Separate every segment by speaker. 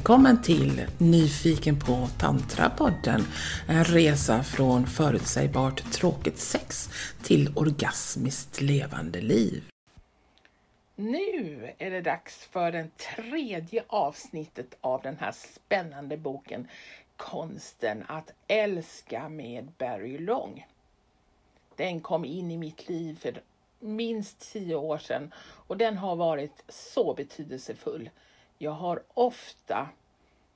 Speaker 1: Välkommen till Nyfiken på tantrapodden. En resa från förutsägbart tråkigt sex till orgasmiskt levande liv. Nu är det dags för det tredje avsnittet av den här spännande boken Konsten att älska med Barry Long. Den kom in i mitt liv för minst tio år sedan och den har varit så betydelsefull. Jag har ofta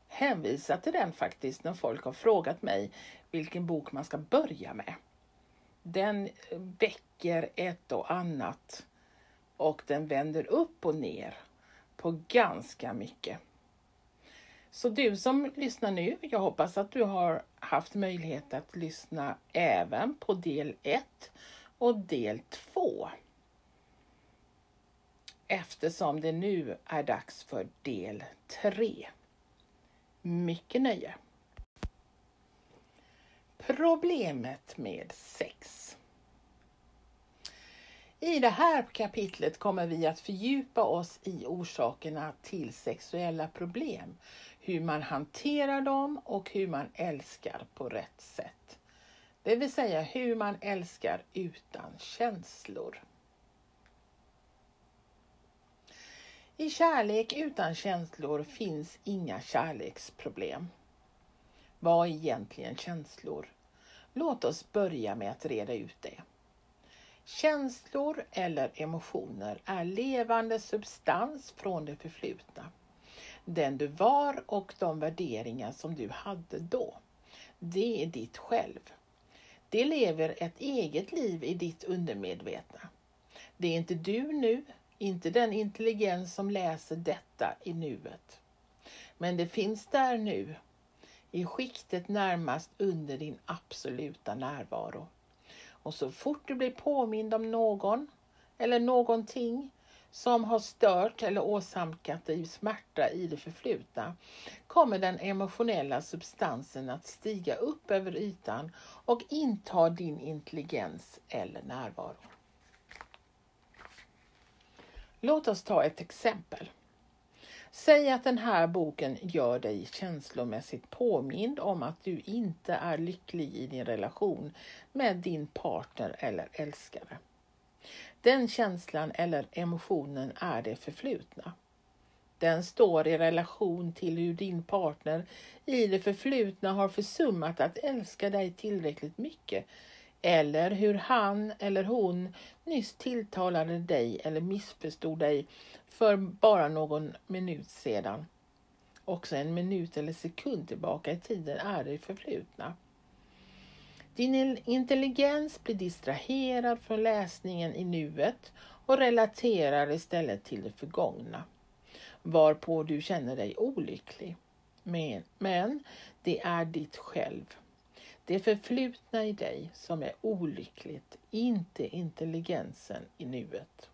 Speaker 1: hänvisat till den faktiskt när folk har frågat mig vilken bok man ska börja med. Den eh, väcker ett och annat och den vänder upp och ner på ganska mycket. Så du som lyssnar nu, jag hoppas att du har haft möjlighet att lyssna även på del 1 och del 2 eftersom det nu är dags för del 3. Mycket nöje! Problemet med sex. I det här kapitlet kommer vi att fördjupa oss i orsakerna till sexuella problem, hur man hanterar dem och hur man älskar på rätt sätt. Det vill säga hur man älskar utan känslor. I kärlek utan känslor finns inga kärleksproblem. Vad är egentligen känslor? Låt oss börja med att reda ut det. Känslor eller emotioner är levande substans från det förflutna. Den du var och de värderingar som du hade då. Det är ditt själv. Det lever ett eget liv i ditt undermedvetna. Det är inte du nu, inte den intelligens som läser detta i nuet. Men det finns där nu, i skiktet närmast under din absoluta närvaro. Och så fort du blir påmind om någon eller någonting som har stört eller åsamkat dig smärta i det förflutna kommer den emotionella substansen att stiga upp över ytan och inta din intelligens eller närvaro. Låt oss ta ett exempel. Säg att den här boken gör dig känslomässigt påmind om att du inte är lycklig i din relation med din partner eller älskare. Den känslan eller emotionen är det förflutna. Den står i relation till hur din partner i det förflutna har försummat att älska dig tillräckligt mycket eller hur han eller hon nyss tilltalade dig eller missförstod dig för bara någon minut sedan. Också en minut eller sekund tillbaka i tiden är det förflutna. Din intelligens blir distraherad från läsningen i nuet och relaterar istället till det förgångna, varpå du känner dig olycklig. Men, men det är ditt själv det förflutna i dig som är olyckligt, inte intelligensen i nuet.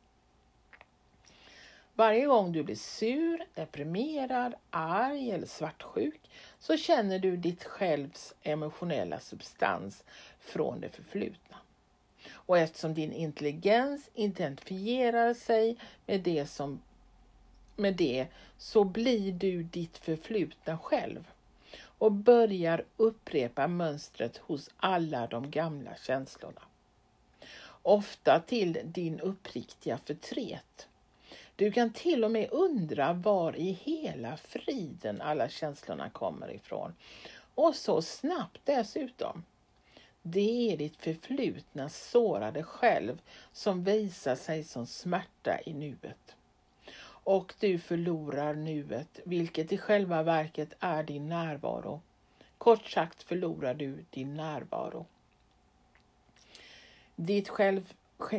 Speaker 1: Varje gång du blir sur, deprimerad, arg eller svartsjuk så känner du ditt självs emotionella substans från det förflutna. Och eftersom din intelligens identifierar sig med det, som, med det så blir du ditt förflutna själv och börjar upprepa mönstret hos alla de gamla känslorna. Ofta till din uppriktiga förtret. Du kan till och med undra var i hela friden alla känslorna kommer ifrån. Och så snabbt dessutom. Det är ditt förflutna sårade själv som visar sig som smärta i nuet och du förlorar nuet, vilket i själva verket är din närvaro. Kort sagt förlorar du din närvaro. Ditt själv,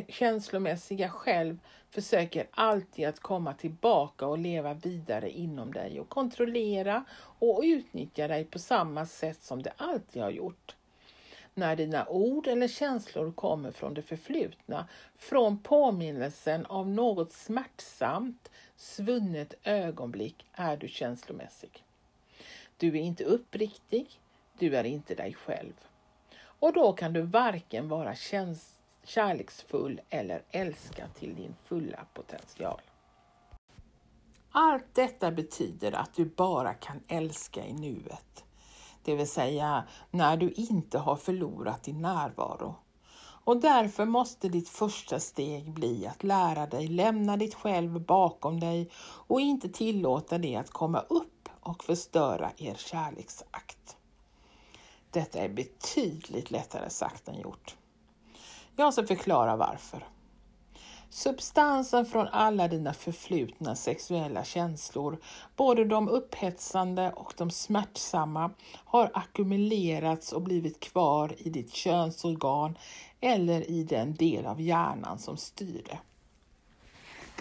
Speaker 1: känslomässiga själv försöker alltid att komma tillbaka och leva vidare inom dig och kontrollera och utnyttja dig på samma sätt som det alltid har gjort när dina ord eller känslor kommer från det förflutna, från påminnelsen av något smärtsamt, svunnet ögonblick, är du känslomässig. Du är inte uppriktig, du är inte dig själv. Och då kan du varken vara kärleksfull eller älska till din fulla potential. Allt detta betyder att du bara kan älska i nuet, det vill säga när du inte har förlorat din närvaro. Och därför måste ditt första steg bli att lära dig lämna ditt själv bakom dig och inte tillåta det att komma upp och förstöra er kärleksakt. Detta är betydligt lättare sagt än gjort. Jag ska förklara varför. Substansen från alla dina förflutna sexuella känslor, både de upphetsande och de smärtsamma, har ackumulerats och blivit kvar i ditt könsorgan eller i den del av hjärnan som styr det.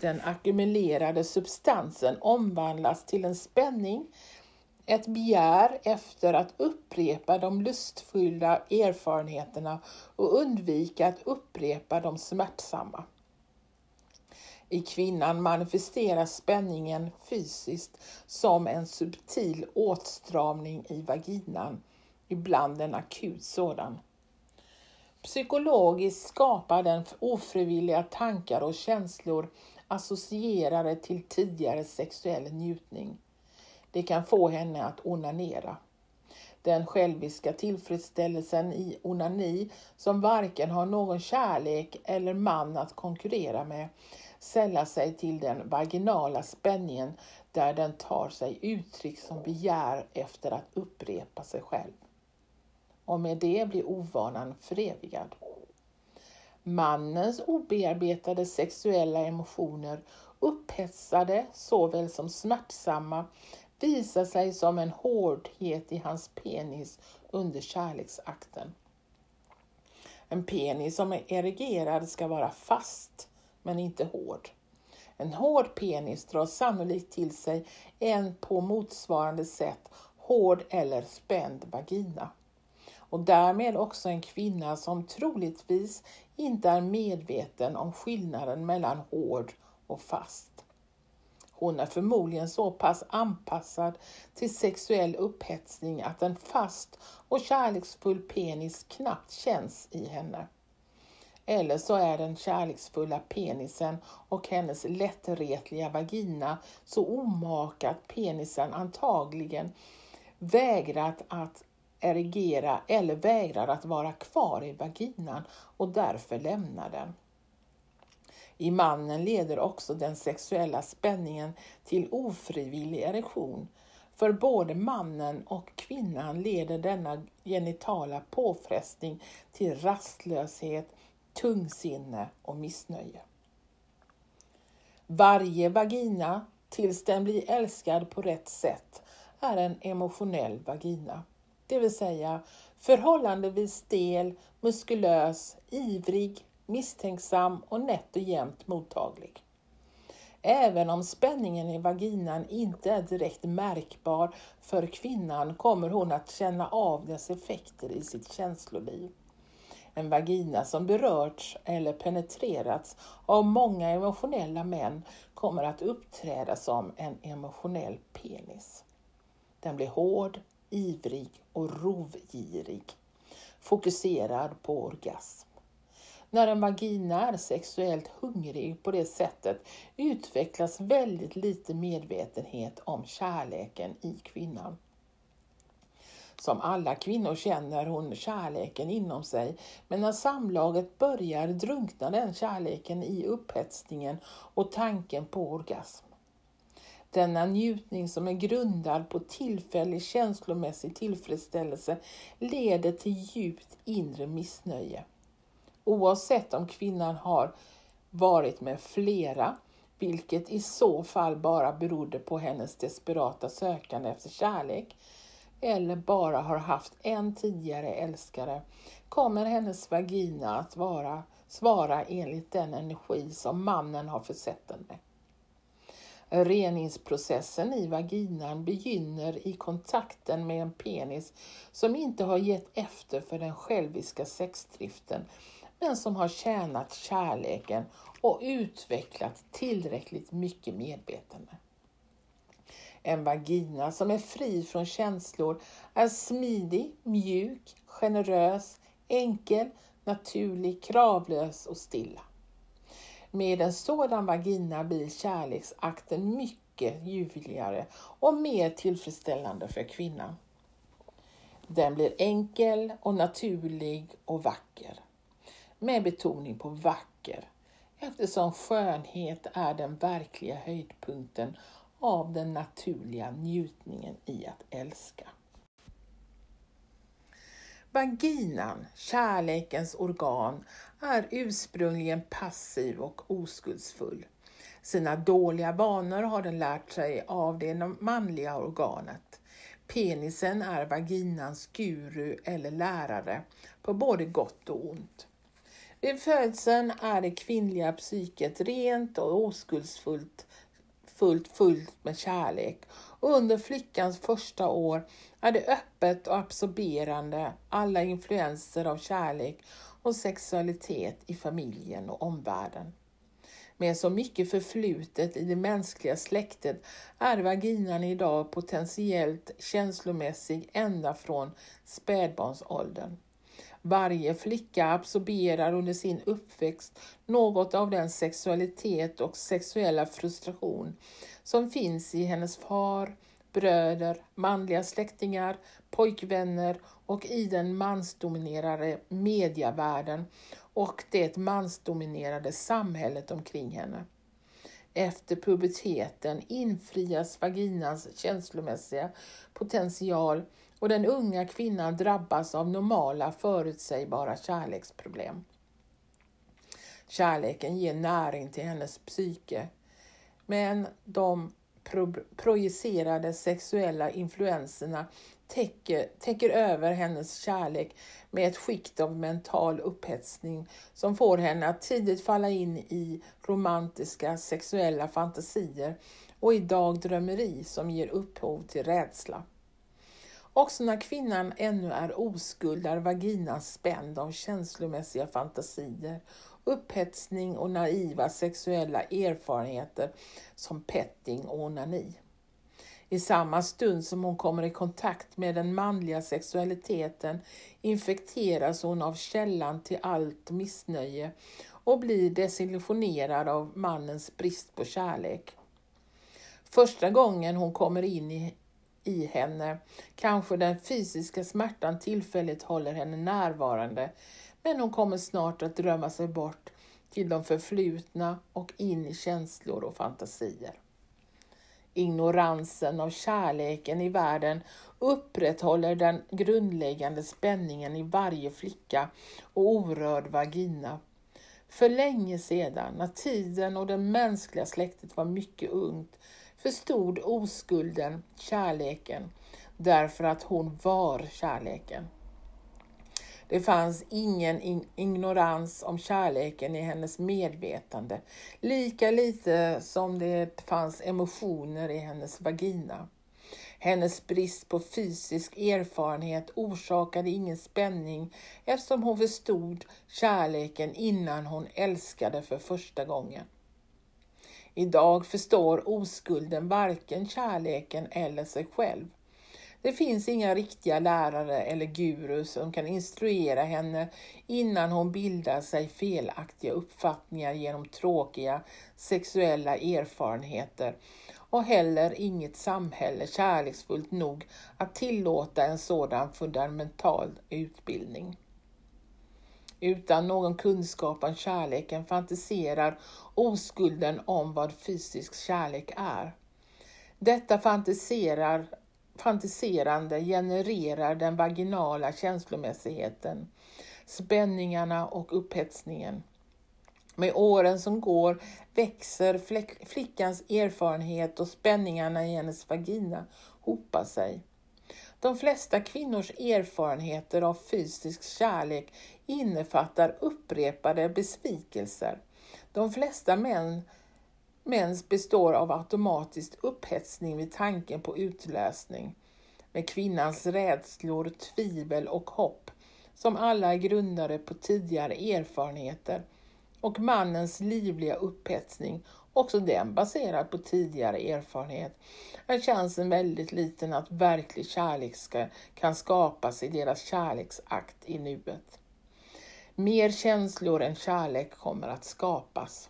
Speaker 1: Den ackumulerade substansen omvandlas till en spänning, ett begär efter att upprepa de lustfyllda erfarenheterna och undvika att upprepa de smärtsamma. I kvinnan manifesteras spänningen fysiskt som en subtil åtstramning i vaginan, ibland en akut sådan. Psykologiskt skapar den ofrivilliga tankar och känslor associerade till tidigare sexuell njutning. Det kan få henne att onanera. Den själviska tillfredsställelsen i onani som varken har någon kärlek eller man att konkurrera med sällar sig till den vaginala spänningen där den tar sig uttryck som begär efter att upprepa sig själv. Och med det blir ovanan förevigad. Mannens obearbetade sexuella emotioner, upphetsade såväl som smärtsamma, visar sig som en hårdhet i hans penis under kärleksakten. En penis som är erigerad ska vara fast men inte hård. En hård penis drar sannolikt till sig en på motsvarande sätt hård eller spänd vagina. Och därmed också en kvinna som troligtvis inte är medveten om skillnaden mellan hård och fast. Hon är förmodligen så pass anpassad till sexuell upphetsning att en fast och kärleksfull penis knappt känns i henne. Eller så är den kärleksfulla penisen och hennes lättretliga vagina så omaka att penisen antagligen vägrat att erigera eller vägrar att vara kvar i vaginan och därför lämnar den. I mannen leder också den sexuella spänningen till ofrivillig erektion. För både mannen och kvinnan leder denna genitala påfrestning till rastlöshet, tungsinne och missnöje. Varje vagina, tills den blir älskad på rätt sätt, är en emotionell vagina. Det vill säga förhållandevis stel, muskulös, ivrig, misstänksam och nätt och jämnt mottaglig. Även om spänningen i vaginan inte är direkt märkbar för kvinnan kommer hon att känna av dess effekter i sitt känsloliv. En vagina som berörts eller penetrerats av många emotionella män kommer att uppträda som en emotionell penis. Den blir hård, ivrig och rovgirig, fokuserad på orgasm. När en vagina är sexuellt hungrig på det sättet utvecklas väldigt lite medvetenhet om kärleken i kvinnan. Som alla kvinnor känner hon kärleken inom sig, men när samlaget börjar drunknar den kärleken i upphetsningen och tanken på orgasm. Denna njutning som är grundad på tillfällig känslomässig tillfredsställelse leder till djupt inre missnöje. Oavsett om kvinnan har varit med flera, vilket i så fall bara berodde på hennes desperata sökande efter kärlek, eller bara har haft en tidigare älskare kommer hennes vagina att vara, svara enligt den energi som mannen har försett den med. Reningsprocessen i vaginan begynner i kontakten med en penis som inte har gett efter för den själviska sexdriften men som har tjänat kärleken och utvecklat tillräckligt mycket medvetande. En vagina som är fri från känslor är smidig, mjuk, generös, enkel, naturlig, kravlös och stilla. Med en sådan vagina blir kärleksakten mycket ljuvligare och mer tillfredsställande för kvinnan. Den blir enkel och naturlig och vacker. Med betoning på vacker eftersom skönhet är den verkliga höjdpunkten av den naturliga njutningen i att älska. Vaginan, kärlekens organ, är ursprungligen passiv och oskuldsfull. Sina dåliga vanor har den lärt sig av det manliga organet. Penisen är vaginans guru eller lärare på både gott och ont. Vid födseln är det kvinnliga psyket rent och oskuldsfullt fullt, fullt med kärlek och under flickans första år är det öppet och absorberande alla influenser av kärlek och sexualitet i familjen och omvärlden. Med så mycket förflutet i det mänskliga släktet är vaginan idag potentiellt känslomässig ända från spädbarnsåldern. Varje flicka absorberar under sin uppväxt något av den sexualitet och sexuella frustration som finns i hennes far, bröder, manliga släktingar, pojkvänner och i den mansdominerade medievärlden och det mansdominerade samhället omkring henne. Efter puberteten infrias vaginans känslomässiga potential och den unga kvinnan drabbas av normala förutsägbara kärleksproblem. Kärleken ger näring till hennes psyke, men de pro projicerade sexuella influenserna täcker, täcker över hennes kärlek med ett skikt av mental upphetsning som får henne att tidigt falla in i romantiska sexuella fantasier och i dagdrömmeri som ger upphov till rädsla. Också när kvinnan ännu är oskuld är vaginan spänd av känslomässiga fantasier, upphetsning och naiva sexuella erfarenheter som petting och onani. I samma stund som hon kommer i kontakt med den manliga sexualiteten infekteras hon av källan till allt missnöje och blir desillusionerad av mannens brist på kärlek. Första gången hon kommer in i i henne. Kanske den fysiska smärtan tillfälligt håller henne närvarande, men hon kommer snart att drömma sig bort till de förflutna och in i känslor och fantasier. Ignoransen av kärleken i världen upprätthåller den grundläggande spänningen i varje flicka och orörd vagina. För länge sedan, när tiden och det mänskliga släktet var mycket ungt, förstod oskulden kärleken därför att hon var kärleken. Det fanns ingen ignorans om kärleken i hennes medvetande, lika lite som det fanns emotioner i hennes vagina. Hennes brist på fysisk erfarenhet orsakade ingen spänning eftersom hon förstod kärleken innan hon älskade för första gången. Idag förstår oskulden varken kärleken eller sig själv. Det finns inga riktiga lärare eller gurus som kan instruera henne innan hon bildar sig felaktiga uppfattningar genom tråkiga sexuella erfarenheter och heller inget samhälle kärleksfullt nog att tillåta en sådan fundamental utbildning. Utan någon kunskap om kärleken fantiserar oskulden om vad fysisk kärlek är. Detta fantiserar, fantiserande genererar den vaginala känslomässigheten, spänningarna och upphetsningen. Med åren som går växer flickans erfarenhet och spänningarna i hennes vagina hopar sig. De flesta kvinnors erfarenheter av fysisk kärlek innefattar upprepade besvikelser. De flesta män, Mens består av automatisk upphetsning vid tanken på utlösning, med kvinnans rädslor, tvivel och hopp, som alla är grundade på tidigare erfarenheter, och mannens livliga upphetsning, också den baserad på tidigare erfarenhet, är chansen väldigt liten att verklig kärlek ska, kan skapas i deras kärleksakt i nuet. Mer känslor än kärlek kommer att skapas.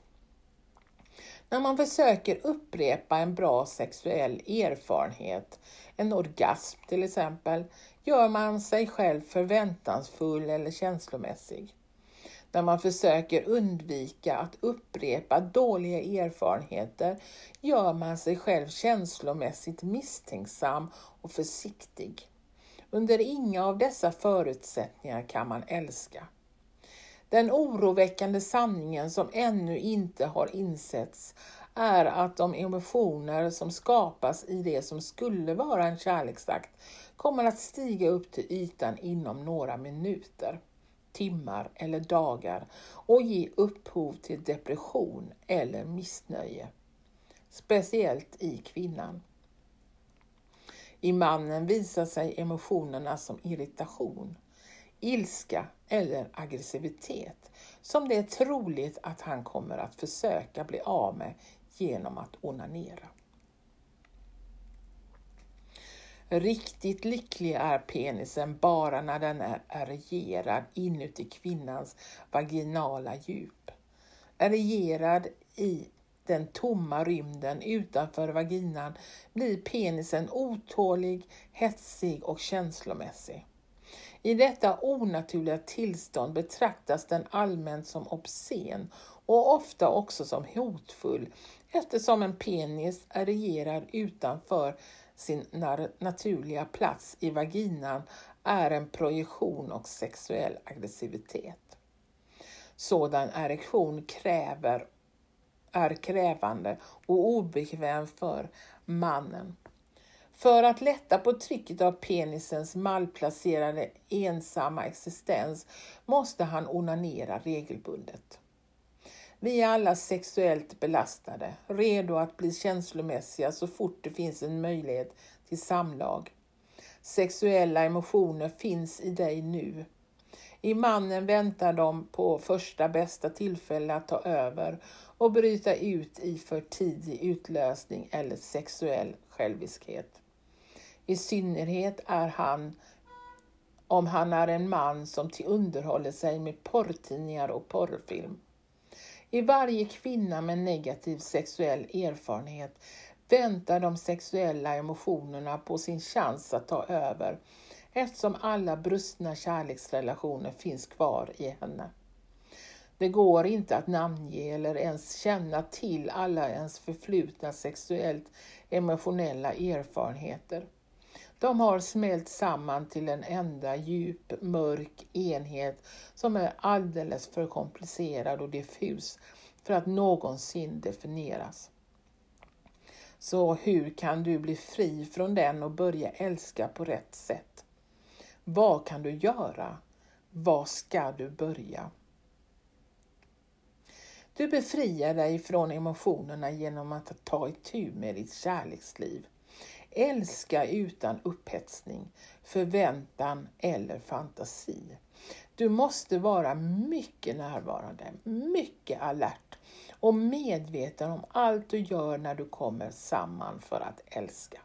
Speaker 1: När man försöker upprepa en bra sexuell erfarenhet, en orgasm till exempel, gör man sig själv förväntansfull eller känslomässig. När man försöker undvika att upprepa dåliga erfarenheter gör man sig själv känslomässigt misstänksam och försiktig. Under inga av dessa förutsättningar kan man älska. Den oroväckande sanningen som ännu inte har insetts är att de emotioner som skapas i det som skulle vara en kärleksakt kommer att stiga upp till ytan inom några minuter, timmar eller dagar och ge upphov till depression eller missnöje. Speciellt i kvinnan. I mannen visar sig emotionerna som irritation, ilska eller aggressivitet som det är troligt att han kommer att försöka bli av med genom att onanera. Riktigt lycklig är penisen bara när den är erigerad inuti kvinnans vaginala djup. Erigerad i den tomma rymden utanför vaginan blir penisen otålig, hetsig och känslomässig. I detta onaturliga tillstånd betraktas den allmänt som obscen och ofta också som hotfull eftersom en penis är regerad utanför sin naturliga plats i vaginan är en projektion och sexuell aggressivitet. Sådan erektion kräver, är krävande och obekväm för mannen. För att lätta på trycket av penisens malplacerade ensamma existens måste han onanera regelbundet. Vi är alla sexuellt belastade, redo att bli känslomässiga så fort det finns en möjlighet till samlag. Sexuella emotioner finns i dig nu. I mannen väntar de på första bästa tillfälle att ta över och bryta ut i för tidig utlösning eller sexuell själviskhet. I synnerhet är han om han är en man som till underhåller sig med porrtidningar och porrfilm. I varje kvinna med negativ sexuell erfarenhet väntar de sexuella emotionerna på sin chans att ta över eftersom alla brustna kärleksrelationer finns kvar i henne. Det går inte att namnge eller ens känna till alla ens förflutna sexuellt emotionella erfarenheter. De har smält samman till en enda djup, mörk enhet som är alldeles för komplicerad och diffus för att någonsin definieras. Så hur kan du bli fri från den och börja älska på rätt sätt? Vad kan du göra? Var ska du börja? Du befriar dig från emotionerna genom att ta itu med ditt kärleksliv. Älska utan upphetsning, förväntan eller fantasi. Du måste vara mycket närvarande, mycket alert och medveten om allt du gör när du kommer samman för att älska.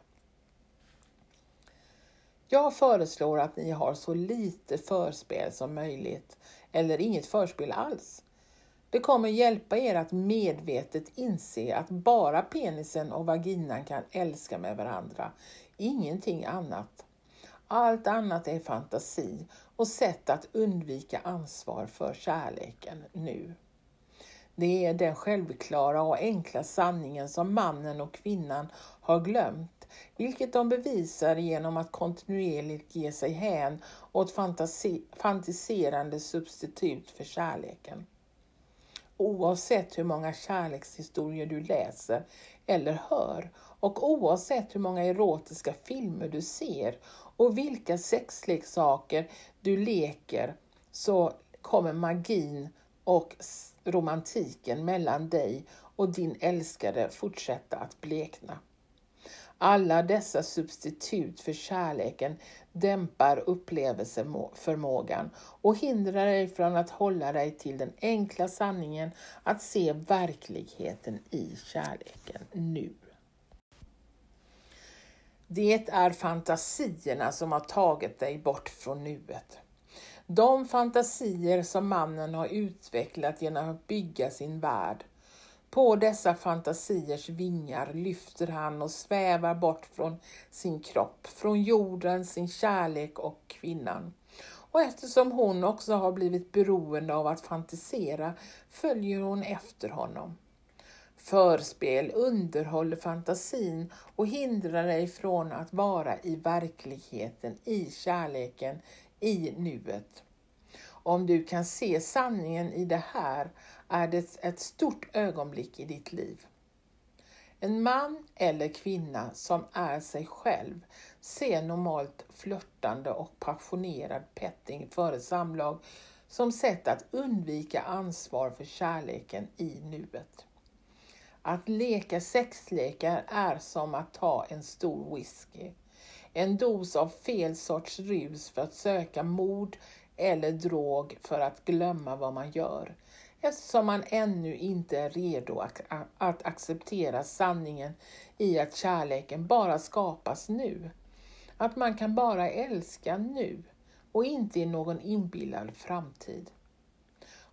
Speaker 1: Jag föreslår att ni har så lite förspel som möjligt eller inget förspel alls. Det kommer hjälpa er att medvetet inse att bara penisen och vaginan kan älska med varandra, ingenting annat. Allt annat är fantasi och sätt att undvika ansvar för kärleken nu. Det är den självklara och enkla sanningen som mannen och kvinnan har glömt, vilket de bevisar genom att kontinuerligt ge sig hän åt fantasi fantiserande substitut för kärleken. Oavsett hur många kärlekshistorier du läser eller hör och oavsett hur många erotiska filmer du ser och vilka sexleksaker du leker så kommer magin och romantiken mellan dig och din älskade fortsätta att blekna. Alla dessa substitut för kärleken dämpar upplevelseförmågan och hindrar dig från att hålla dig till den enkla sanningen att se verkligheten i kärleken nu. Det är fantasierna som har tagit dig bort från nuet. De fantasier som mannen har utvecklat genom att bygga sin värld på dessa fantasiers vingar lyfter han och svävar bort från sin kropp, från jorden, sin kärlek och kvinnan. Och eftersom hon också har blivit beroende av att fantisera följer hon efter honom. Förspel underhåller fantasin och hindrar dig från att vara i verkligheten, i kärleken, i nuet. Om du kan se sanningen i det här är det ett stort ögonblick i ditt liv. En man eller kvinna som är sig själv ser normalt flörtande och passionerad petting före samlag som sätt att undvika ansvar för kärleken i nuet. Att leka sexlekar är som att ta en stor whisky. En dos av fel sorts rus för att söka mod eller drog för att glömma vad man gör eftersom man ännu inte är redo att acceptera sanningen i att kärleken bara skapas nu. Att man kan bara älska nu och inte i någon inbillad framtid.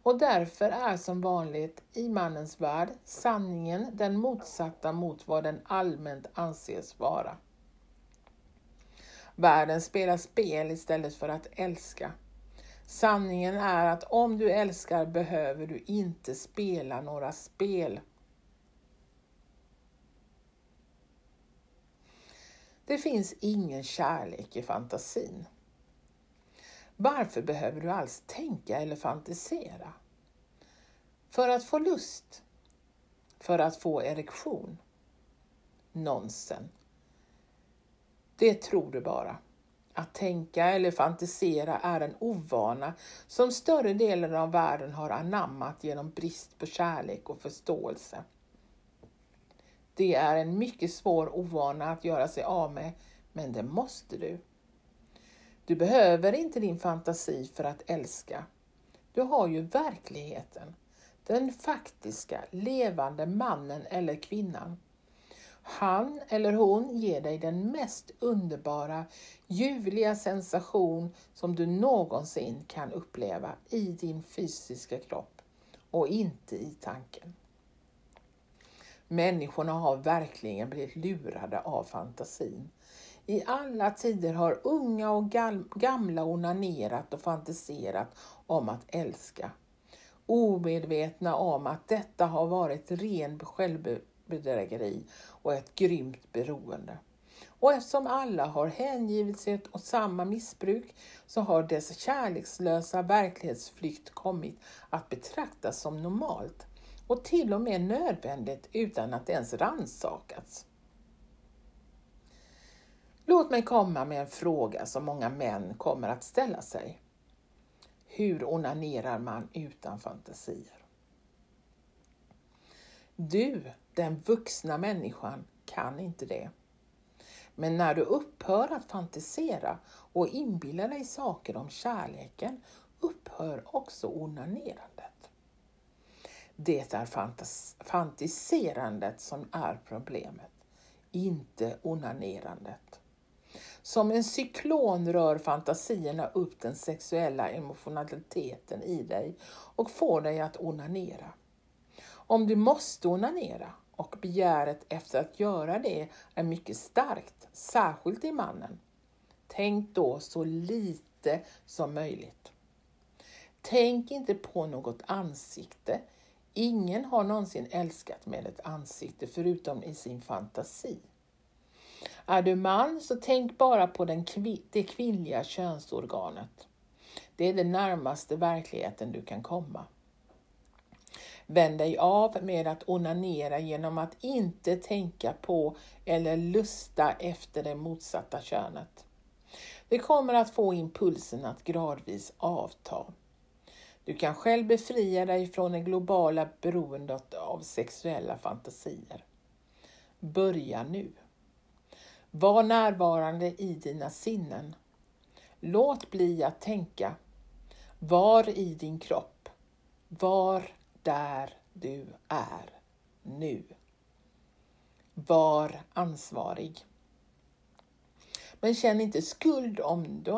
Speaker 1: Och därför är som vanligt i mannens värld sanningen den motsatta mot vad den allmänt anses vara. Världen spelar spel istället för att älska. Sanningen är att om du älskar behöver du inte spela några spel. Det finns ingen kärlek i fantasin. Varför behöver du alls tänka eller fantisera? För att få lust? För att få erektion? Nonsens. Det tror du bara. Att tänka eller fantisera är en ovana som större delen av världen har anammat genom brist på kärlek och förståelse. Det är en mycket svår ovana att göra sig av med, men det måste du. Du behöver inte din fantasi för att älska. Du har ju verkligheten. Den faktiska, levande mannen eller kvinnan. Han eller hon ger dig den mest underbara, ljuvliga sensation som du någonsin kan uppleva i din fysiska kropp och inte i tanken. Människorna har verkligen blivit lurade av fantasin. I alla tider har unga och gamla onanerat och fantiserat om att älska. Omedvetna om att detta har varit ren bedrägeri och ett grymt beroende. Och eftersom alla har hängivit sig åt samma missbruk så har dess kärlekslösa verklighetsflykt kommit att betraktas som normalt och till och med nödvändigt utan att ens rannsakats. Låt mig komma med en fråga som många män kommer att ställa sig. Hur onanerar man utan fantasier? Du, den vuxna människan, kan inte det. Men när du upphör att fantisera och inbilla dig saker om kärleken upphör också onanerandet. Det är fantas fantiserandet som är problemet, inte onanerandet. Som en cyklon rör fantasierna upp den sexuella emotionaliteten i dig och får dig att onanera. Om du måste onanera och begäret efter att göra det är mycket starkt, särskilt i mannen, tänk då så lite som möjligt. Tänk inte på något ansikte. Ingen har någonsin älskat med ett ansikte förutom i sin fantasi. Är du man så tänk bara på den kvi det kvinnliga könsorganet. Det är det närmaste verkligheten du kan komma. Vänd dig av med att onanera genom att inte tänka på eller lusta efter det motsatta könet. Det kommer att få impulsen att gradvis avta. Du kan själv befria dig från det globala beroendet av sexuella fantasier. Börja nu. Var närvarande i dina sinnen. Låt bli att tänka. Var i din kropp. Var där du är nu. Var ansvarig. Men känn inte skuld om du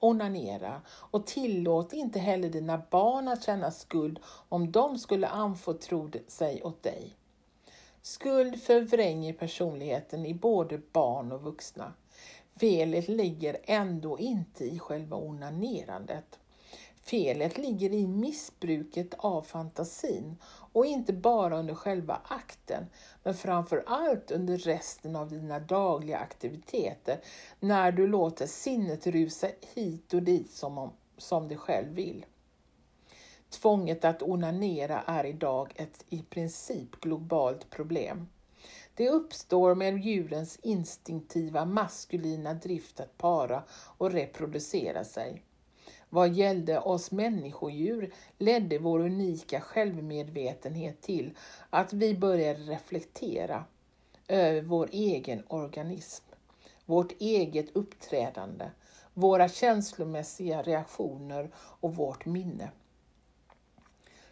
Speaker 1: onanerar och tillåt inte heller dina barn att känna skuld om de skulle anförtro sig åt dig. Skuld förvränger personligheten i både barn och vuxna. Felet ligger ändå inte i själva onanerandet. Felet ligger i missbruket av fantasin och inte bara under själva akten, men framför allt under resten av dina dagliga aktiviteter när du låter sinnet rusa hit och dit som, om, som du själv vill. Tvånget att onanera är idag ett i princip globalt problem. Det uppstår med djurens instinktiva maskulina drift att para och reproducera sig. Vad gällde oss människodjur ledde vår unika självmedvetenhet till att vi började reflektera över vår egen organism, vårt eget uppträdande, våra känslomässiga reaktioner och vårt minne.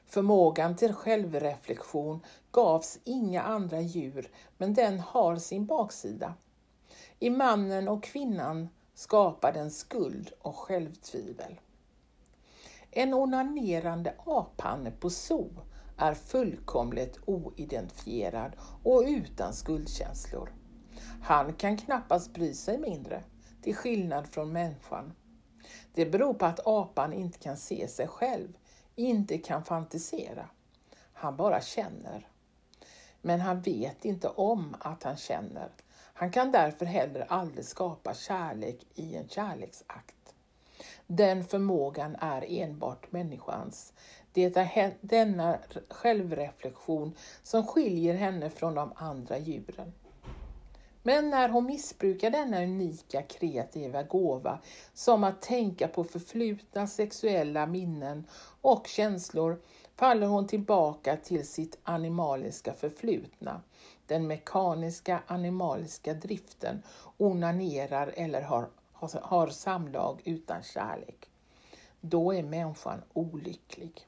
Speaker 1: Förmågan till självreflektion gavs inga andra djur, men den har sin baksida. I mannen och kvinnan skapar den skuld och självtvivel. En onanerande aphanne på zoo är fullkomligt oidentifierad och utan skuldkänslor. Han kan knappast bry sig mindre, till skillnad från människan. Det beror på att apan inte kan se sig själv, inte kan fantisera. Han bara känner. Men han vet inte om att han känner. Han kan därför heller aldrig skapa kärlek i en kärleksakt. Den förmågan är enbart människans. Det är denna självreflektion som skiljer henne från de andra djuren. Men när hon missbrukar denna unika kreativa gåva, som att tänka på förflutna sexuella minnen och känslor, faller hon tillbaka till sitt animaliska förflutna. Den mekaniska animaliska driften onanerar eller har har samlag utan kärlek, då är människan olycklig.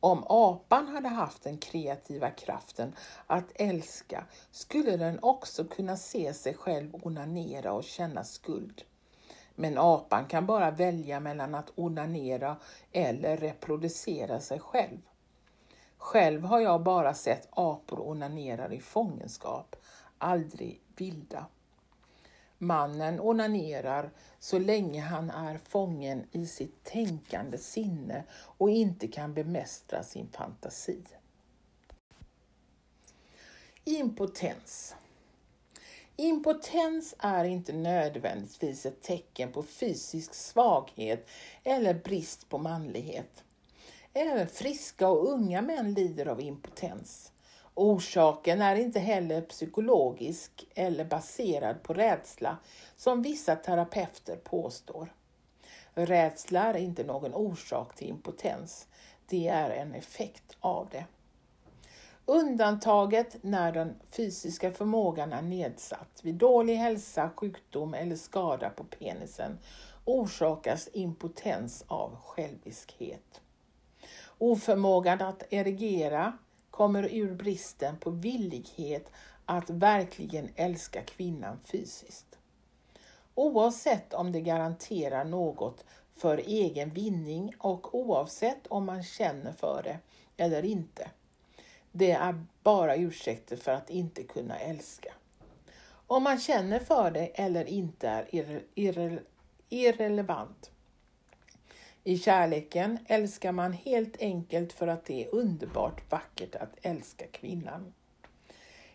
Speaker 1: Om apan hade haft den kreativa kraften att älska skulle den också kunna se sig själv onanera och känna skuld. Men apan kan bara välja mellan att onanera eller reproducera sig själv. Själv har jag bara sett apor onanera i fångenskap, aldrig vilda. Mannen onanerar så länge han är fången i sitt tänkande sinne och inte kan bemästra sin fantasi. Impotens. Impotens är inte nödvändigtvis ett tecken på fysisk svaghet eller brist på manlighet. Även friska och unga män lider av impotens. Orsaken är inte heller psykologisk eller baserad på rädsla som vissa terapeuter påstår. Rädsla är inte någon orsak till impotens. Det är en effekt av det. Undantaget när den fysiska förmågan är nedsatt vid dålig hälsa, sjukdom eller skada på penisen orsakas impotens av själviskhet. Oförmågan att erigera kommer ur bristen på villighet att verkligen älska kvinnan fysiskt. Oavsett om det garanterar något för egen vinning och oavsett om man känner för det eller inte. Det är bara ursäkter för att inte kunna älska. Om man känner för det eller inte är irre irre irrelevant. I kärleken älskar man helt enkelt för att det är underbart vackert att älska kvinnan.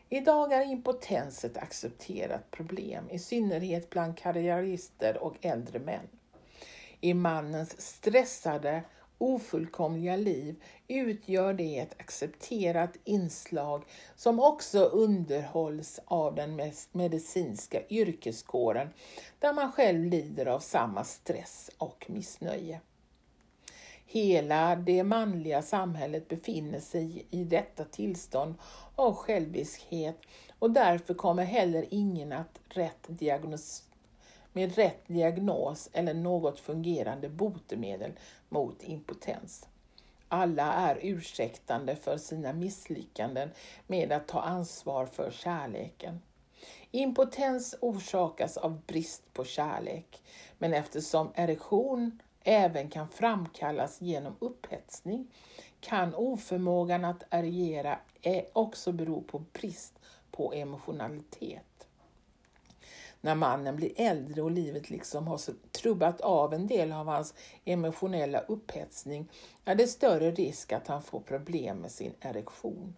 Speaker 1: Idag är impotens ett accepterat problem, i synnerhet bland karriärister och äldre män. I mannens stressade, ofullkomliga liv utgör det ett accepterat inslag som också underhålls av den medicinska yrkeskåren där man själv lider av samma stress och missnöje. Hela det manliga samhället befinner sig i detta tillstånd av själviskhet och därför kommer heller ingen att rätt diagnos, med rätt diagnos eller något fungerande botemedel mot impotens. Alla är ursäktande för sina misslyckanden med att ta ansvar för kärleken. Impotens orsakas av brist på kärlek, men eftersom erektion även kan framkallas genom upphetsning kan oförmågan att agera också bero på brist på emotionalitet. När mannen blir äldre och livet liksom har trubbat av en del av hans emotionella upphetsning är det större risk att han får problem med sin erektion.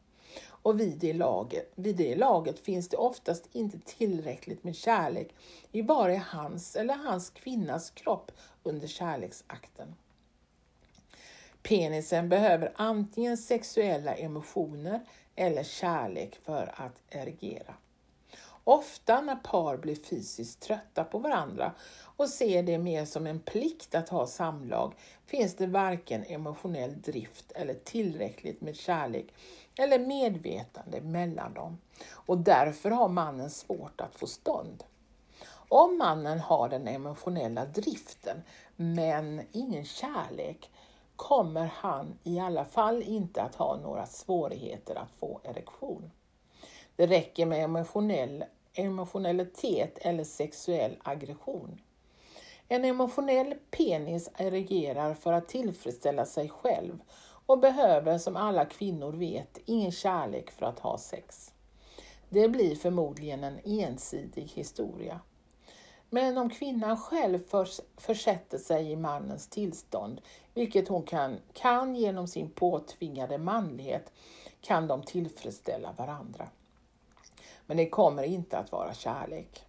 Speaker 1: Och vid det, laget, vid det laget finns det oftast inte tillräckligt med kärlek i vare hans eller hans kvinnas kropp under kärleksakten. Penisen behöver antingen sexuella emotioner eller kärlek för att erigera. Ofta när par blir fysiskt trötta på varandra och ser det mer som en plikt att ha samlag finns det varken emotionell drift eller tillräckligt med kärlek eller medvetande mellan dem. Och därför har mannen svårt att få stånd. Om mannen har den emotionella driften men ingen kärlek kommer han i alla fall inte att ha några svårigheter att få erektion. Det räcker med emotionell, emotionalitet eller sexuell aggression. En emotionell penis erigerar för att tillfredsställa sig själv och behöver som alla kvinnor vet ingen kärlek för att ha sex. Det blir förmodligen en ensidig historia. Men om kvinnan själv försätter sig i mannens tillstånd, vilket hon kan, kan genom sin påtvingade manlighet, kan de tillfredsställa varandra. Men det kommer inte att vara kärlek.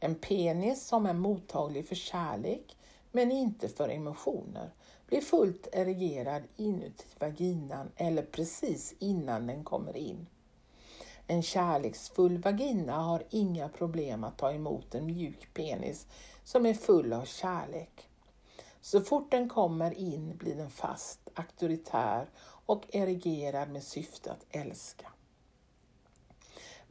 Speaker 1: En penis som är mottaglig för kärlek, men inte för emotioner, blir fullt erigerad inuti vaginan eller precis innan den kommer in. En kärleksfull vagina har inga problem att ta emot en mjuk penis som är full av kärlek. Så fort den kommer in blir den fast, auktoritär och erigerad med syfte att älska.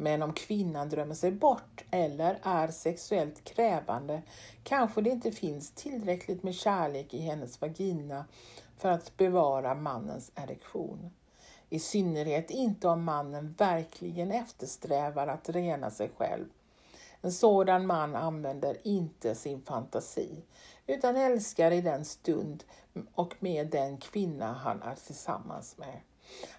Speaker 1: Men om kvinnan drömmer sig bort eller är sexuellt krävande kanske det inte finns tillräckligt med kärlek i hennes vagina för att bevara mannens erektion. I synnerhet inte om mannen verkligen eftersträvar att rena sig själv. En sådan man använder inte sin fantasi utan älskar i den stund och med den kvinna han är tillsammans med.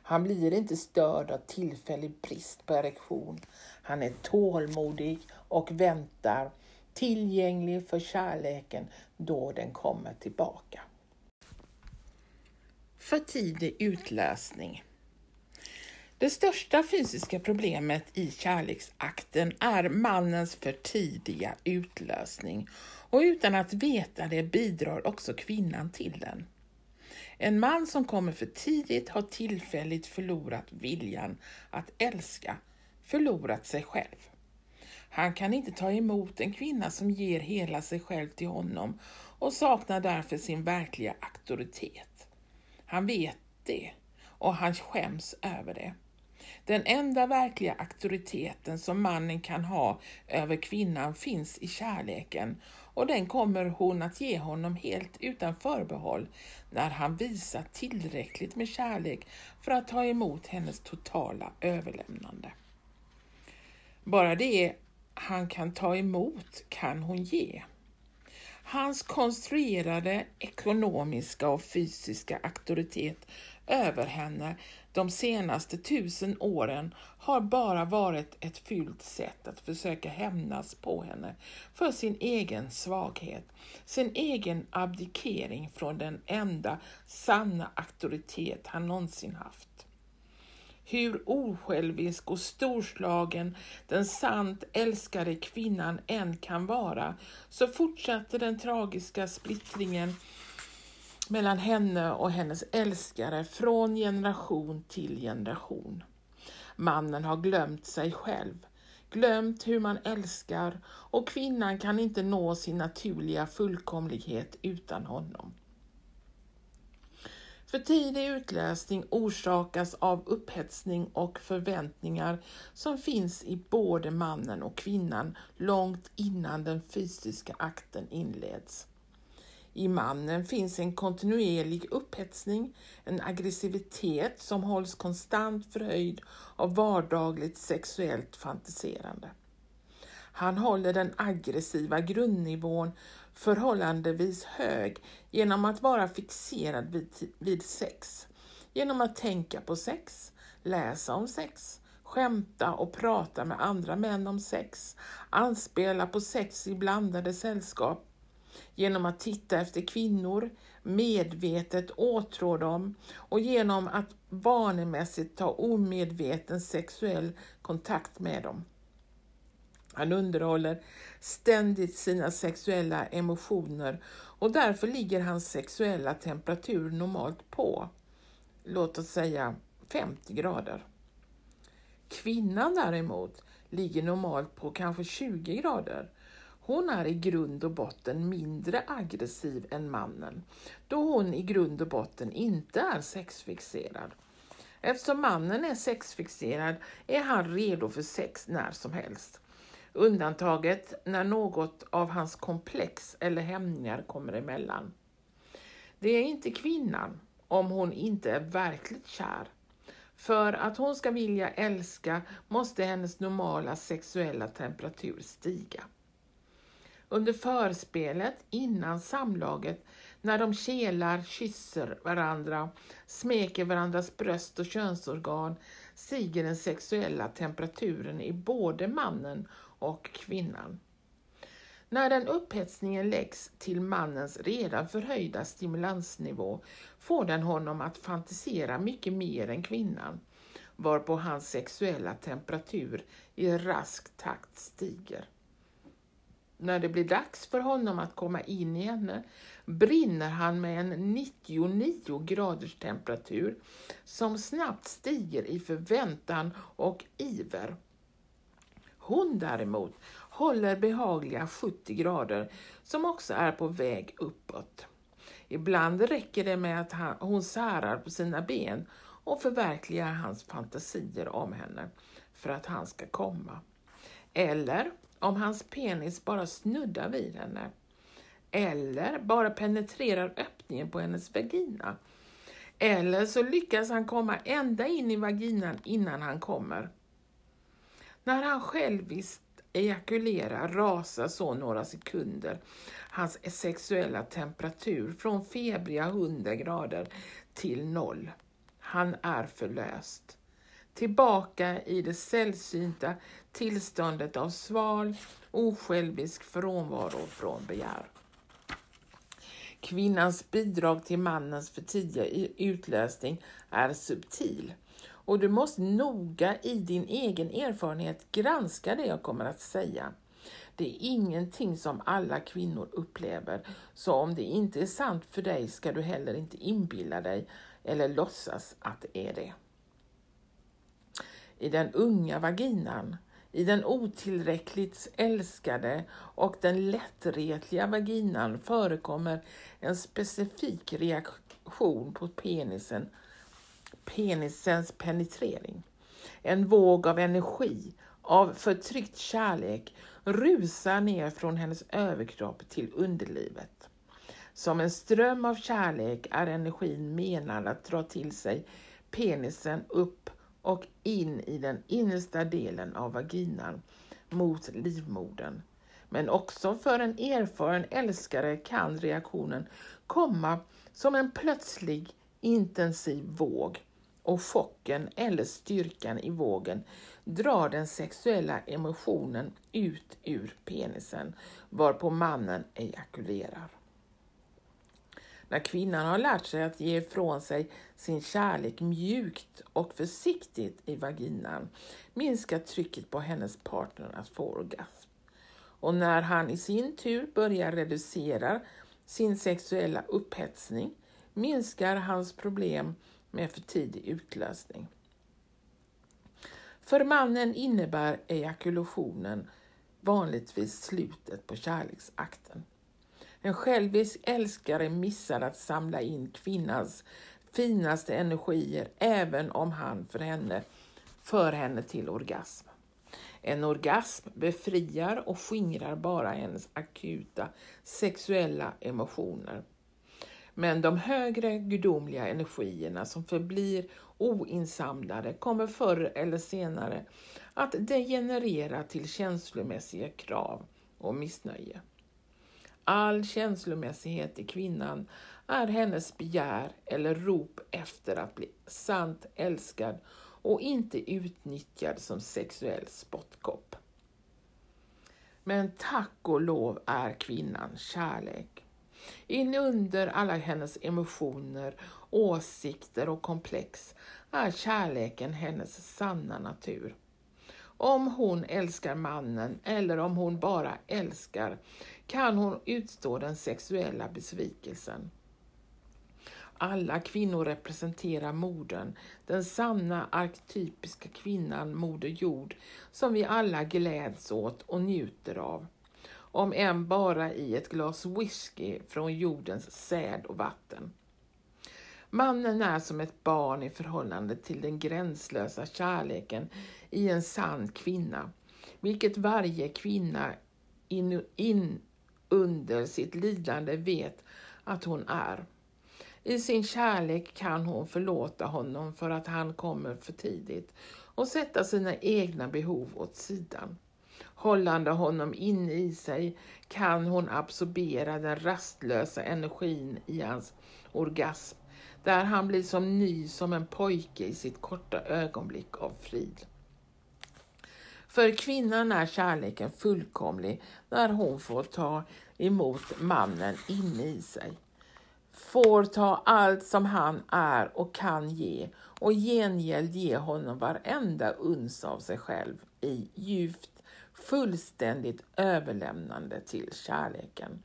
Speaker 1: Han blir inte störd av tillfällig brist på erektion. Han är tålmodig och väntar, tillgänglig för kärleken då den kommer tillbaka. För tidig utlösning. Det största fysiska problemet i kärleksakten är mannens för tidiga utlösning och utan att veta det bidrar också kvinnan till den. En man som kommer för tidigt har tillfälligt förlorat viljan att älska, förlorat sig själv. Han kan inte ta emot en kvinna som ger hela sig själv till honom och saknar därför sin verkliga auktoritet. Han vet det och han skäms över det. Den enda verkliga auktoriteten som mannen kan ha över kvinnan finns i kärleken och den kommer hon att ge honom helt utan förbehåll när han visar tillräckligt med kärlek för att ta emot hennes totala överlämnande. Bara det han kan ta emot kan hon ge. Hans konstruerade ekonomiska och fysiska auktoritet över henne de senaste tusen åren har bara varit ett fyllt sätt att försöka hämnas på henne för sin egen svaghet, sin egen abdikering från den enda sanna auktoritet han någonsin haft. Hur osjälvisk och storslagen den sant älskade kvinnan än kan vara så fortsatte den tragiska splittringen mellan henne och hennes älskare från generation till generation. Mannen har glömt sig själv, glömt hur man älskar och kvinnan kan inte nå sin naturliga fullkomlighet utan honom. För tidig utlösning orsakas av upphetsning och förväntningar som finns i både mannen och kvinnan långt innan den fysiska akten inleds. I mannen finns en kontinuerlig upphetsning, en aggressivitet som hålls konstant förhöjd av vardagligt sexuellt fantiserande. Han håller den aggressiva grundnivån förhållandevis hög genom att vara fixerad vid, vid sex. Genom att tänka på sex, läsa om sex, skämta och prata med andra män om sex, anspela på sex i blandade sällskap, genom att titta efter kvinnor, medvetet åtrå dem och genom att vanemässigt ta omedveten sexuell kontakt med dem. Han underhåller ständigt sina sexuella emotioner och därför ligger hans sexuella temperatur normalt på, låt oss säga 50 grader. Kvinnan däremot ligger normalt på kanske 20 grader. Hon är i grund och botten mindre aggressiv än mannen, då hon i grund och botten inte är sexfixerad. Eftersom mannen är sexfixerad är han redo för sex när som helst. Undantaget när något av hans komplex eller hämningar kommer emellan. Det är inte kvinnan, om hon inte är verkligt kär. För att hon ska vilja älska måste hennes normala sexuella temperatur stiga. Under förspelet, innan samlaget, när de kelar, kysser varandra, smeker varandras bröst och könsorgan, stiger den sexuella temperaturen i både mannen och kvinnan. När den upphetsningen läggs till mannens redan förhöjda stimulansnivå får den honom att fantisera mycket mer än kvinnan, varpå hans sexuella temperatur i rask takt stiger. När det blir dags för honom att komma in i henne brinner han med en 99 graders temperatur som snabbt stiger i förväntan och iver. Hon däremot håller behagliga 70 grader som också är på väg uppåt. Ibland räcker det med att han, hon särar på sina ben och förverkligar hans fantasier om henne för att han ska komma. Eller om hans penis bara snuddar vid henne. Eller bara penetrerar öppningen på hennes vagina. Eller så lyckas han komma ända in i vaginan innan han kommer. När han själviskt ejakulerar rasar så några sekunder hans sexuella temperatur från febriga 100 grader till noll. Han är förlöst. Tillbaka i det sällsynta tillståndet av sval, osjälvisk frånvaro från begär. Kvinnans bidrag till mannens för tidiga utlösning är subtil och du måste noga i din egen erfarenhet granska det jag kommer att säga. Det är ingenting som alla kvinnor upplever, så om det inte är sant för dig ska du heller inte inbilla dig eller låtsas att det är det. I den unga vaginan, i den otillräckligt älskade och den lättretliga vaginan förekommer en specifik reaktion på penisen penisens penetrering. En våg av energi, av förtryckt kärlek rusar ner från hennes överkropp till underlivet. Som en ström av kärlek är energin menad att dra till sig penisen upp och in i den innersta delen av vaginan mot livmodern. Men också för en erfaren älskare kan reaktionen komma som en plötslig intensiv våg och chocken eller styrkan i vågen drar den sexuella emotionen ut ur penisen varpå mannen ejakulerar. När kvinnan har lärt sig att ge ifrån sig sin kärlek mjukt och försiktigt i vaginan minskar trycket på hennes partner att få orgasm. Och när han i sin tur börjar reducera sin sexuella upphetsning minskar hans problem med för tidig utlösning. För mannen innebär ejakulationen vanligtvis slutet på kärleksakten. En självisk älskare missar att samla in kvinnans finaste energier även om han för henne för henne till orgasm. En orgasm befriar och skingrar bara hennes akuta sexuella emotioner. Men de högre gudomliga energierna som förblir oinsamlade kommer förr eller senare att degenerera till känslomässiga krav och missnöje. All känslomässighet i kvinnan är hennes begär eller rop efter att bli sant älskad och inte utnyttjad som sexuell spottkopp. Men tack och lov är kvinnan kärlek. Inunder alla hennes emotioner, åsikter och komplex är kärleken hennes sanna natur. Om hon älskar mannen eller om hon bara älskar kan hon utstå den sexuella besvikelsen. Alla kvinnor representerar modern, den sanna arketypiska kvinnan, Moder Jord, som vi alla gläds åt och njuter av. Om än bara i ett glas whisky från jordens säd och vatten. Mannen är som ett barn i förhållande till den gränslösa kärleken i en sann kvinna, vilket varje kvinna in, in under sitt lidande vet att hon är. I sin kärlek kan hon förlåta honom för att han kommer för tidigt och sätta sina egna behov åt sidan. Hållande honom inne i sig kan hon absorbera den rastlösa energin i hans orgasm, där han blir som ny som en pojke i sitt korta ögonblick av frid. För kvinnan är kärleken fullkomlig när hon får ta emot mannen inne i sig får ta allt som han är och kan ge och gengäld ge honom varenda uns av sig själv i djupt, fullständigt överlämnande till kärleken.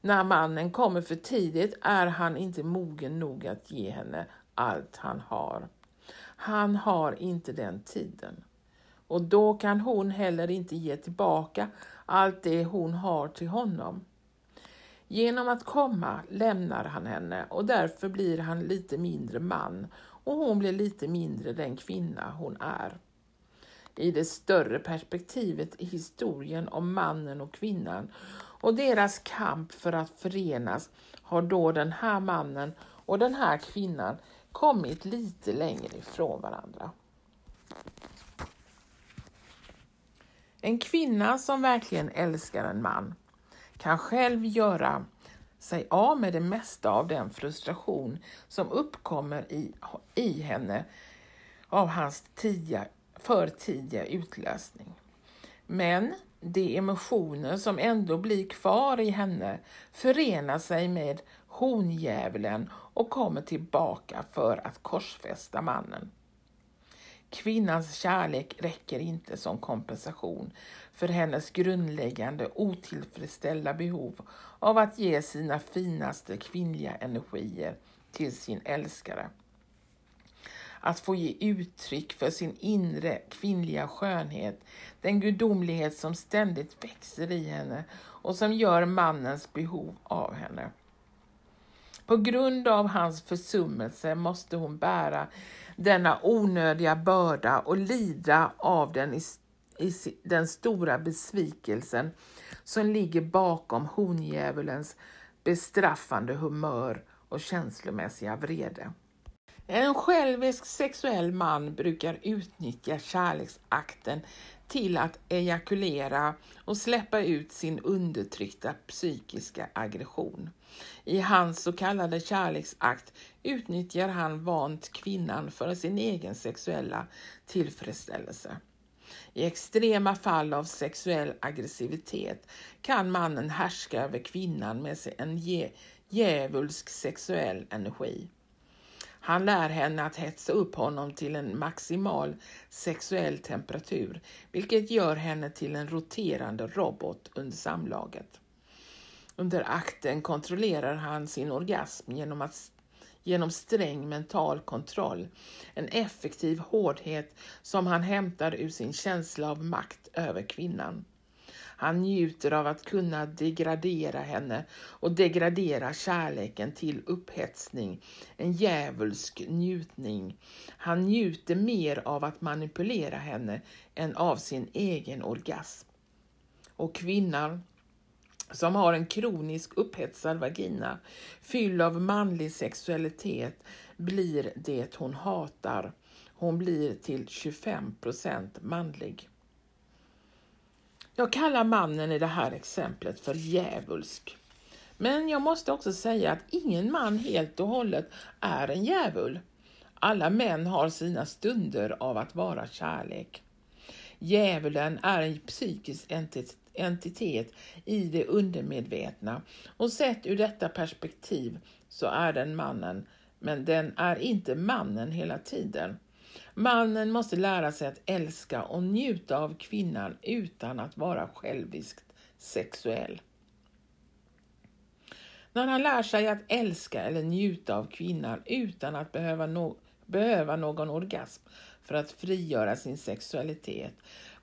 Speaker 1: När mannen kommer för tidigt är han inte mogen nog att ge henne allt han har. Han har inte den tiden. Och då kan hon heller inte ge tillbaka allt det hon har till honom. Genom att komma lämnar han henne och därför blir han lite mindre man och hon blir lite mindre den kvinna hon är. I det större perspektivet i historien om mannen och kvinnan och deras kamp för att förenas har då den här mannen och den här kvinnan kommit lite längre ifrån varandra. En kvinna som verkligen älskar en man kan själv göra sig av med det mesta av den frustration som uppkommer i, i henne av hans tidiga, för tidiga utlösning. Men de emotioner som ändå blir kvar i henne förenar sig med hondjävulen och kommer tillbaka för att korsfästa mannen. Kvinnans kärlek räcker inte som kompensation för hennes grundläggande otillfredsställda behov av att ge sina finaste kvinnliga energier till sin älskare. Att få ge uttryck för sin inre kvinnliga skönhet, den gudomlighet som ständigt växer i henne och som gör mannens behov av henne. På grund av hans försummelse måste hon bära denna onödiga börda och lida av den, i, i, den stora besvikelsen som ligger bakom hondjävulens bestraffande humör och känslomässiga vrede. En självisk sexuell man brukar utnyttja kärleksakten till att ejakulera och släppa ut sin undertryckta psykiska aggression. I hans så kallade kärleksakt utnyttjar han vant kvinnan för sin egen sexuella tillfredsställelse. I extrema fall av sexuell aggressivitet kan mannen härska över kvinnan med en djävulsk sexuell energi. Han lär henne att hetsa upp honom till en maximal sexuell temperatur, vilket gör henne till en roterande robot under samlaget. Under akten kontrollerar han sin orgasm genom, att, genom sträng mental kontroll, en effektiv hårdhet som han hämtar ur sin känsla av makt över kvinnan. Han njuter av att kunna degradera henne och degradera kärleken till upphetsning, en djävulsk njutning. Han njuter mer av att manipulera henne än av sin egen orgasm. Och kvinnan som har en kronisk upphetsad vagina fylld av manlig sexualitet blir det hon hatar Hon blir till 25 procent manlig. Jag kallar mannen i det här exemplet för djävulsk. Men jag måste också säga att ingen man helt och hållet är en djävul. Alla män har sina stunder av att vara kärlek. Djävulen är en psykisk entitet i det undermedvetna och sett ur detta perspektiv så är den mannen, men den är inte mannen hela tiden. Mannen måste lära sig att älska och njuta av kvinnan utan att vara själviskt sexuell. När han lär sig att älska eller njuta av kvinnan utan att behöva, no behöva någon orgasm för att frigöra sin sexualitet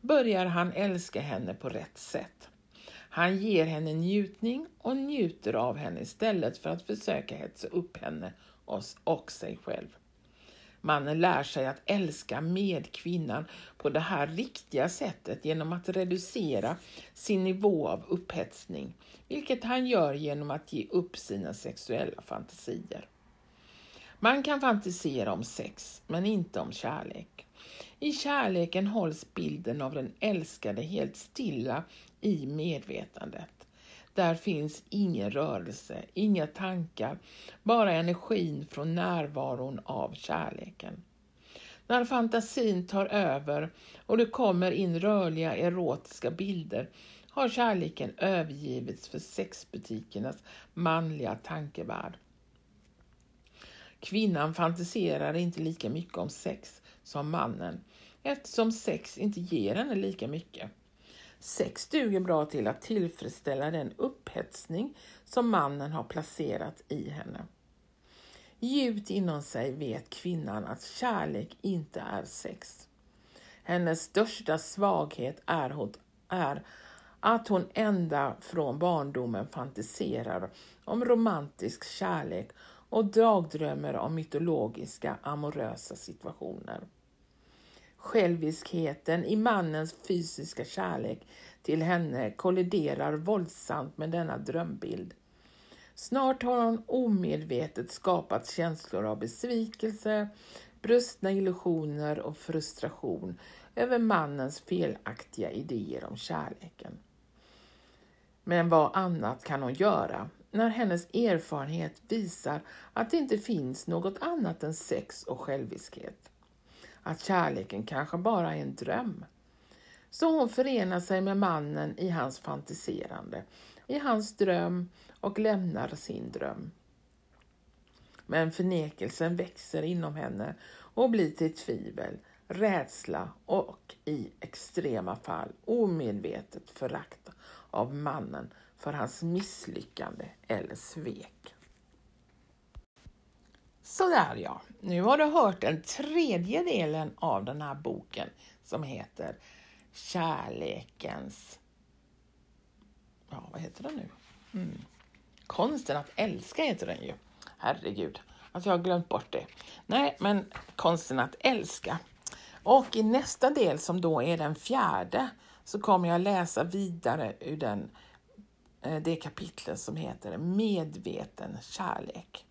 Speaker 1: börjar han älska henne på rätt sätt. Han ger henne njutning och njuter av henne istället för att försöka hetsa upp henne och sig själv. Mannen lär sig att älska med kvinnan på det här riktiga sättet genom att reducera sin nivå av upphetsning, vilket han gör genom att ge upp sina sexuella fantasier. Man kan fantisera om sex, men inte om kärlek. I kärleken hålls bilden av den älskade helt stilla i medvetandet. Där finns ingen rörelse, inga tankar, bara energin från närvaron av kärleken. När fantasin tar över och det kommer in rörliga erotiska bilder har kärleken övergivits för sexbutikernas manliga tankevärld. Kvinnan fantiserar inte lika mycket om sex som mannen eftersom sex inte ger henne lika mycket. Sex duger bra till att tillfredsställa den upphetsning som mannen har placerat i henne. Djupt inom sig vet kvinnan att kärlek inte är sex. Hennes största svaghet är, är att hon ända från barndomen fantiserar om romantisk kärlek och dagdrömmer om mytologiska amorösa situationer. Själviskheten i mannens fysiska kärlek till henne kolliderar våldsamt med denna drömbild. Snart har hon omedvetet skapat känslor av besvikelse, brustna illusioner och frustration över mannens felaktiga idéer om kärleken. Men vad annat kan hon göra när hennes erfarenhet visar att det inte finns något annat än sex och själviskhet? Att kärleken kanske bara är en dröm. Så hon förenar sig med mannen i hans fantiserande, i hans dröm och lämnar sin dröm. Men förnekelsen växer inom henne och blir till tvivel, rädsla och i extrema fall omedvetet förakt av mannen för hans misslyckande eller svek. Sådär ja, nu har du hört den tredje delen av den här boken som heter Kärlekens... Ja, vad heter den nu? Mm. Konsten att älska heter den ju. Herregud, att jag har glömt bort det. Nej, men Konsten att älska. Och i nästa del som då är den fjärde så kommer jag läsa vidare ur den, eh, det kapitlet som heter Medveten kärlek.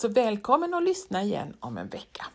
Speaker 1: Så välkommen att lyssna igen om en vecka.